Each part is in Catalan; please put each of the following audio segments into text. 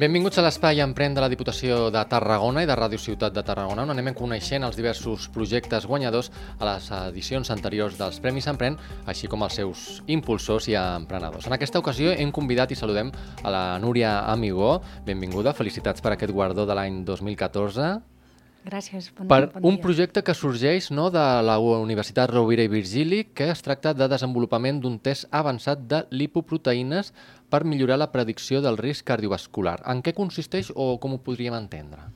Benvinguts a l'Espai Emprèn de la Diputació de Tarragona i de Ràdio Ciutat de Tarragona, on anem coneixent els diversos projectes guanyadors a les edicions anteriors dels Premis Emprèn, així com els seus impulsors i emprenedors. En aquesta ocasió hem convidat i saludem a la Núria Amigó. Benvinguda, felicitats per aquest guardó de l'any 2014. Gràcies, bon, per bon un projecte que sorgeix no, de la Universitat Rovira i Virgili que es tracta de desenvolupament d'un test avançat de lipoproteïnes per millorar la predicció del risc cardiovascular. En què consisteix o com ho podríem entendre?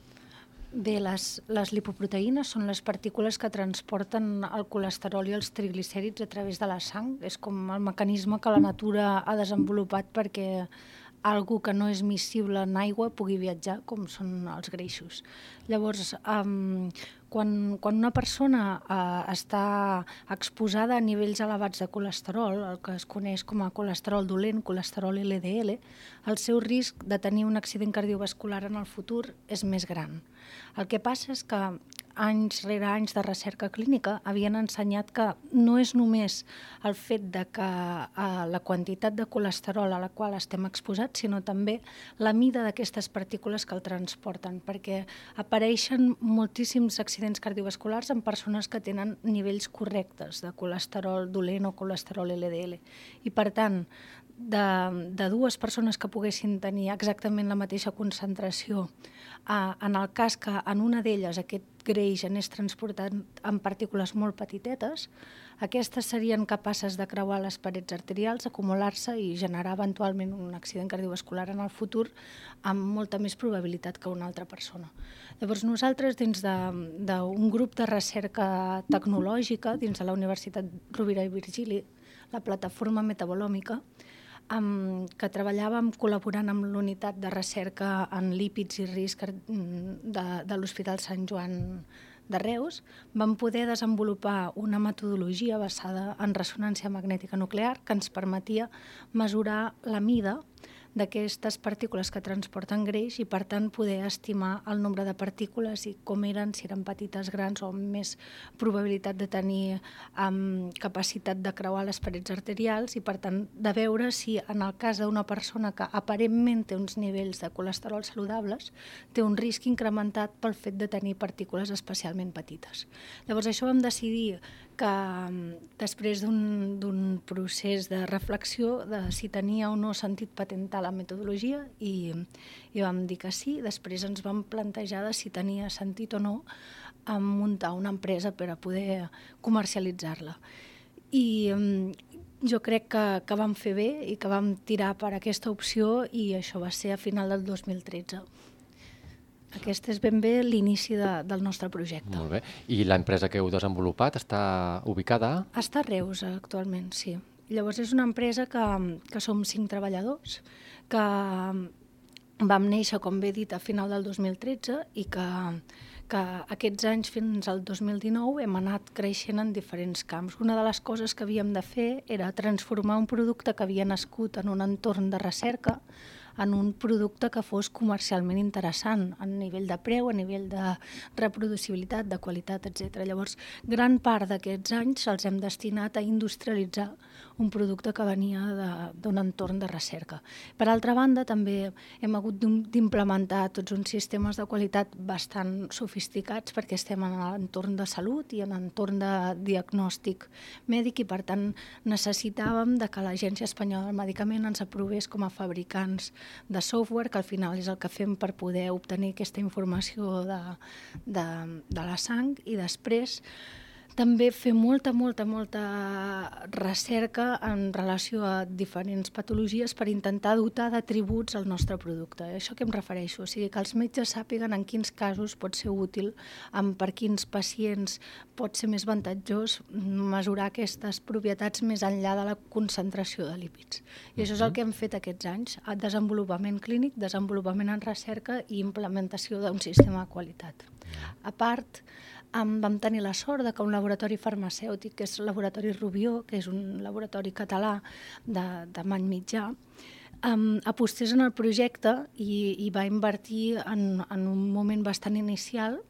Bé, les, les lipoproteïnes són les partícules que transporten el colesterol i els triglicèrids a través de la sang. És com el mecanisme que la natura ha desenvolupat perquè algú que no és miscible en aigua pugui viatjar, com són els greixos. Llavors, um, quan, quan una persona uh, està exposada a nivells elevats de colesterol, el que es coneix com a colesterol dolent, colesterol LDL, el seu risc de tenir un accident cardiovascular en el futur és més gran. El que passa és que anys rere anys de recerca clínica havien ensenyat que no és només el fet de que eh, la quantitat de colesterol a la qual estem exposats, sinó també la mida d'aquestes partícules que el transporten, perquè apareixen moltíssims accidents cardiovasculars en persones que tenen nivells correctes de colesterol dolent o colesterol LDL. I per tant, de, de dues persones que poguessin tenir exactament la mateixa concentració, eh, en el cas que en una d'elles aquest greix anés transportat en partícules molt petitetes, aquestes serien capaces de creuar les parets arterials, acumular-se i generar eventualment un accident cardiovascular en el futur amb molta més probabilitat que una altra persona. Llavors nosaltres, dins d'un grup de recerca tecnològica, dins de la Universitat Rovira i Virgili, la plataforma metabolòmica, amb, que treballàvem col·laborant amb l'unitat de recerca en lípids i risc de, de l'Hospital Sant Joan de Reus, vam poder desenvolupar una metodologia basada en ressonància magnètica nuclear que ens permetia mesurar la mida d'aquestes partícules que transporten greix i, per tant, poder estimar el nombre de partícules i com eren, si eren petites, grans o més probabilitat de tenir um, capacitat de creuar les parets arterials i, per tant, de veure si en el cas d'una persona que aparentment té uns nivells de colesterol saludables, té un risc incrementat pel fet de tenir partícules especialment petites. Llavors, això vam decidir que després d'un procés de reflexió de si tenia o no sentit patentar la metodologia i, i vam dir que sí, després ens vam plantejar de si tenia sentit o no a muntar una empresa per a poder comercialitzar-la. I jo crec que, que vam fer bé i que vam tirar per aquesta opció i això va ser a final del 2013. Aquest és ben bé l'inici de, del nostre projecte. Molt bé. I l'empresa que heu desenvolupat està ubicada? Està a Reus, actualment, sí. Llavors és una empresa que, que som cinc treballadors, que vam néixer, com bé dit, a final del 2013 i que, que aquests anys fins al 2019 hem anat creixent en diferents camps. Una de les coses que havíem de fer era transformar un producte que havia nascut en un entorn de recerca en un producte que fos comercialment interessant a nivell de preu, a nivell de reproducibilitat, de qualitat, etc. Llavors, gran part d'aquests anys se'ls hem destinat a industrialitzar un producte que venia d'un entorn de recerca. Per altra banda, també hem hagut d'implementar tots uns sistemes de qualitat bastant sofisticats perquè estem en l'entorn de salut i en l'entorn de diagnòstic mèdic i, per tant, necessitàvem de que l'Agència Espanyola del Medicament ens aprovés com a fabricants de software, que al final és el que fem per poder obtenir aquesta informació de, de, de la sang i després també fer molta, molta, molta recerca en relació a diferents patologies per intentar dotar d'atributs al nostre producte. Això que em refereixo, o sigui, que els metges sàpiguen en quins casos pot ser útil, en per quins pacients pot ser més avantatjós mesurar aquestes propietats més enllà de la concentració de lípids. I això és el que hem fet aquests anys, desenvolupament clínic, desenvolupament en recerca i implementació d'un sistema de qualitat. A part, um, vam tenir la sort de que un laboratori farmacèutic, que és el Laboratori Rubió, que és un laboratori català de, de Many Mitjà, um, apostés en el projecte i, i va invertir en, en un moment bastant inicial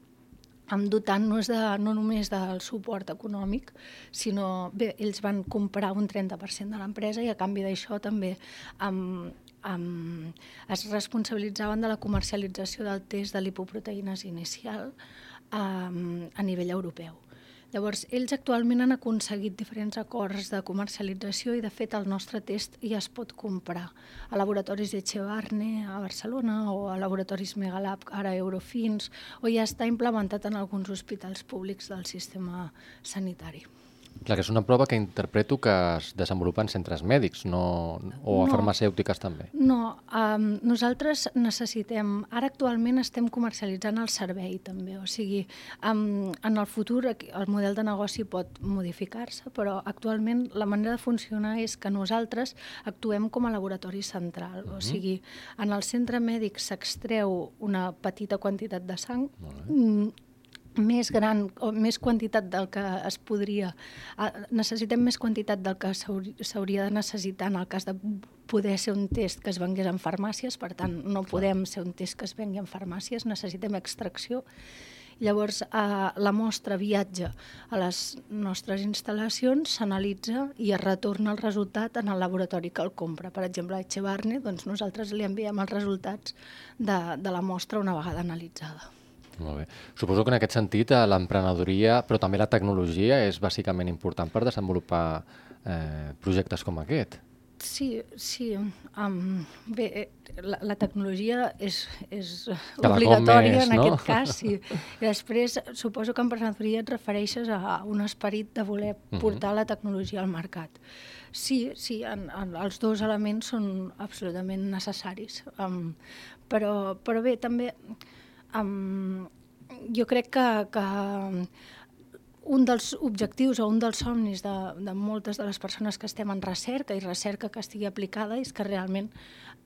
amb dotant-nos no només del suport econòmic, sinó bé, ells van comprar un 30% de l'empresa i a canvi d'això també amb, um, es responsabilitzaven de la comercialització del test de lipoproteïnes inicial um, a nivell europeu. Llavors, ells actualment han aconseguit diferents acords de comercialització i, de fet, el nostre test ja es pot comprar a laboratoris Echevarne a Barcelona o a laboratoris Megalab, ara Eurofins, o ja està implementat en alguns hospitals públics del sistema sanitari. Clar, que és una prova que interpreto que es desenvolupa en centres mèdics no, o a no, farmacèutiques també. No, um, nosaltres necessitem... Ara actualment estem comercialitzant el servei també, o sigui, um, en el futur el model de negoci pot modificar-se, però actualment la manera de funcionar és que nosaltres actuem com a laboratori central, uh -huh. o mhm. sigui, en el centre mèdic s'extreu una petita quantitat de sang, més gran o més quantitat del que es podria... Necessitem més quantitat del que s'hauria de necessitar en el cas de poder ser un test que es vengués en farmàcies, per tant, no podem ser un test que es vengui en farmàcies, necessitem extracció. Llavors, eh, la mostra viatja a les nostres instal·lacions, s'analitza i es retorna el resultat en el laboratori que el compra. Per exemple, a Echevarne, doncs nosaltres li enviem els resultats de, de la mostra una vegada analitzada. Molt bé. Suposo que en aquest sentit eh, l'emprenedoria, però també la tecnologia, és bàsicament important per desenvolupar eh, projectes com aquest. Sí, sí. Um, bé, eh, la, la tecnologia és, és obligatòria més, en no? aquest cas, sí. I després, suposo que emprenedoria et refereixes a un esperit de voler portar uh -huh. la tecnologia al mercat. Sí, sí, en, en, els dos elements són absolutament necessaris. Um, però, però bé, també Um, jo crec que, que un dels objectius o un dels somnis de, de moltes de les persones que estem en recerca i recerca que estigui aplicada és que realment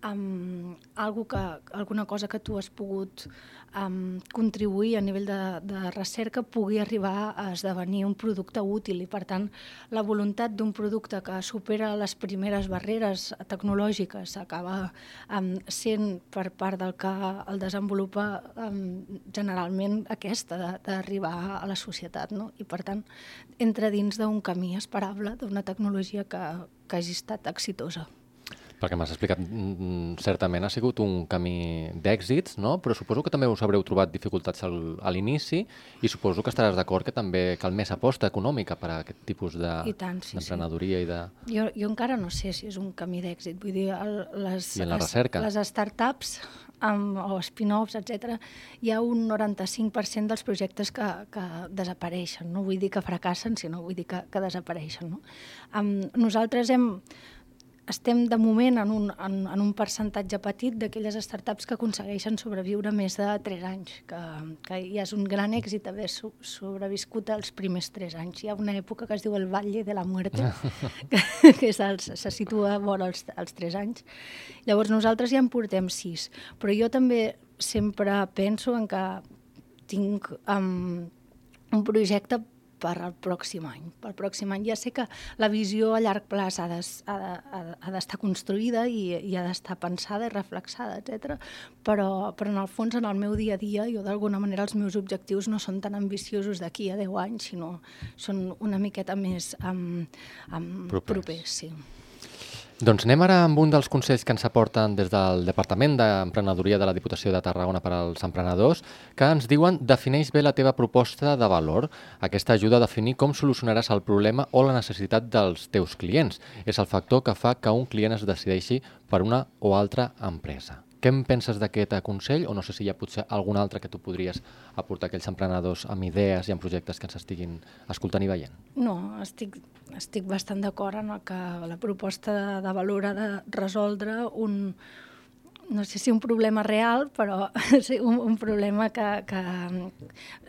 um, algo que, alguna cosa que tu has pogut um, contribuir a nivell de, de recerca pugui arribar a esdevenir un producte útil i per tant la voluntat d'un producte que supera les primeres barreres tecnològiques acaba um, sent per part del que el desenvolupa um, generalment aquesta d'arribar a la societat no? i per tant entra dins d'un camí esperable d'una tecnologia que, que hagi estat exitosa. Perquè m'has explicat, mm, mm, certament ha sigut un camí d'èxits, no? però suposo que també us haureu trobat dificultats al, a l'inici i suposo que estaràs d'acord que també cal més aposta econòmica per a aquest tipus d'emprenedoria de, sí, sí. i de... Jo, jo encara no sé si és un camí d'èxit, vull dir, el, les, I en la recerca? les startups amb, o spin-offs, etc, hi ha un 95% dels projectes que, que desapareixen. No vull dir que fracassen, sinó vull dir que, que desapareixen. No? Um, nosaltres hem estem de moment en un, en, en un percentatge petit d'aquelles startups que aconsegueixen sobreviure més de 3 anys, que, que ja és un gran èxit haver so, sobreviscut els primers 3 anys. Hi ha una època que es diu el Valle de la Muerte, que, que és els, se situa vora els, els 3 anys. Llavors nosaltres ja en portem 6, però jo també sempre penso en que tinc um, un projecte per al pròxim any. Per al pròxim any ja sé que la visió a llarg plaç ha d'estar de, ha construïda i, i ha d'estar pensada i reflexada, etc. Però, però en el fons, en el meu dia a dia, jo d'alguna manera els meus objectius no són tan ambiciosos d'aquí a 10 anys, sinó són una miqueta més um, um, propers. propers sí. Doncs anem ara amb un dels consells que ens aporten des del Departament d'Emprenedoria de la Diputació de Tarragona per als emprenedors, que ens diuen defineix bé la teva proposta de valor. Aquesta ajuda a definir com solucionaràs el problema o la necessitat dels teus clients. És el factor que fa que un client es decideixi per una o altra empresa. Què en penses d'aquest consell o no sé si hi ha potser algun altre que tu podries aportar a aquells emprenedors amb idees i amb projectes que ens estiguin escoltant i veient? No, estic, estic bastant d'acord en el que la proposta de, de valor ha de resoldre un, no sé si un problema real, però sí, un, un problema que, que...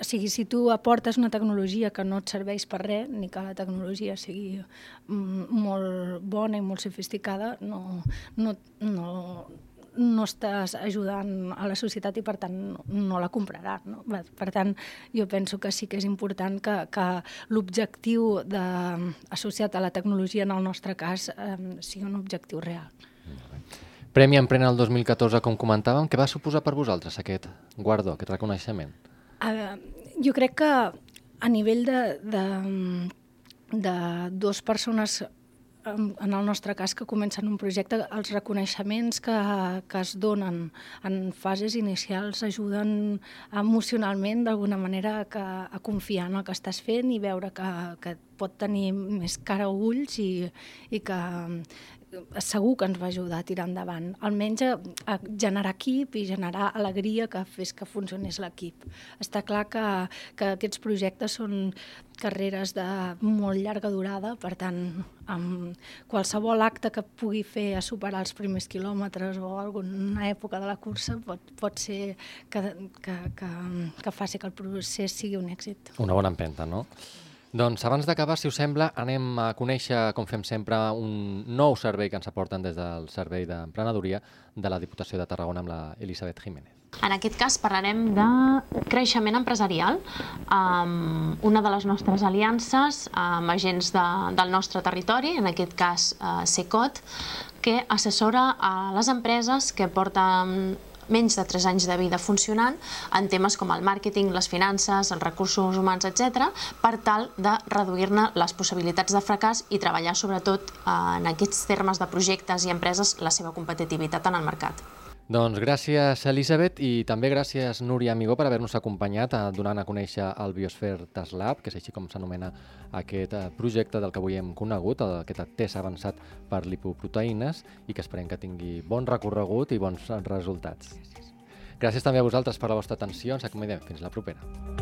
O sigui, si tu aportes una tecnologia que no et serveix per res, ni que la tecnologia sigui mm, molt bona i molt sofisticada, no, no, no, no estàs ajudant a la societat i per tant no la compraran. No? Per tant, jo penso que sí que és important que, que l'objectiu associat a la tecnologia en el nostre cas eh, sigui un objectiu real. Premi Emprena el 2014, com comentàvem, què va suposar per vosaltres aquest guardó, aquest reconeixement? Uh, jo crec que a nivell de, de, de dues persones en el nostre cas, que comencen un projecte, els reconeixements que, que es donen en fases inicials ajuden emocionalment d'alguna manera que, a confiar en el que estàs fent i veure que, que pot tenir més cara o ulls i, i que segur que ens va ajudar a tirar endavant, almenys a, a generar equip i generar alegria que fes que funcionés l'equip. Està clar que, que aquests projectes són carreres de molt llarga durada, per tant, amb qualsevol acte que pugui fer a superar els primers quilòmetres o alguna època de la cursa pot, pot ser que, que, que, que faci que el procés sigui un èxit. Una bona empenta, no? Doncs abans d'acabar, si us sembla, anem a conèixer, com fem sempre, un nou servei que ens aporten des del Servei d'Emprenedoria de la Diputació de Tarragona amb la Elisabet Jiménez. En aquest cas parlarem de creixement empresarial, amb una de les nostres aliances amb agents de, del nostre territori, en aquest cas eh, SECOT, que assessora a les empreses que porten menys de 3 anys de vida funcionant en temes com el màrqueting, les finances, els recursos humans, etc, per tal de reduir-ne les possibilitats de fracàs i treballar sobretot eh, en aquests termes de projectes i empreses la seva competitivitat en el mercat. Doncs gràcies, Elisabet, i també gràcies, Núria Amigó, per haver-nos acompanyat a, donant a conèixer el Biosphere Task Lab, que és així com s'anomena aquest eh, projecte del que avui hem conegut, aquest test avançat per lipoproteïnes, i que esperem que tingui bon recorregut i bons resultats. Gràcies també a vosaltres per la vostra atenció. Ens acomodem. Fins la propera.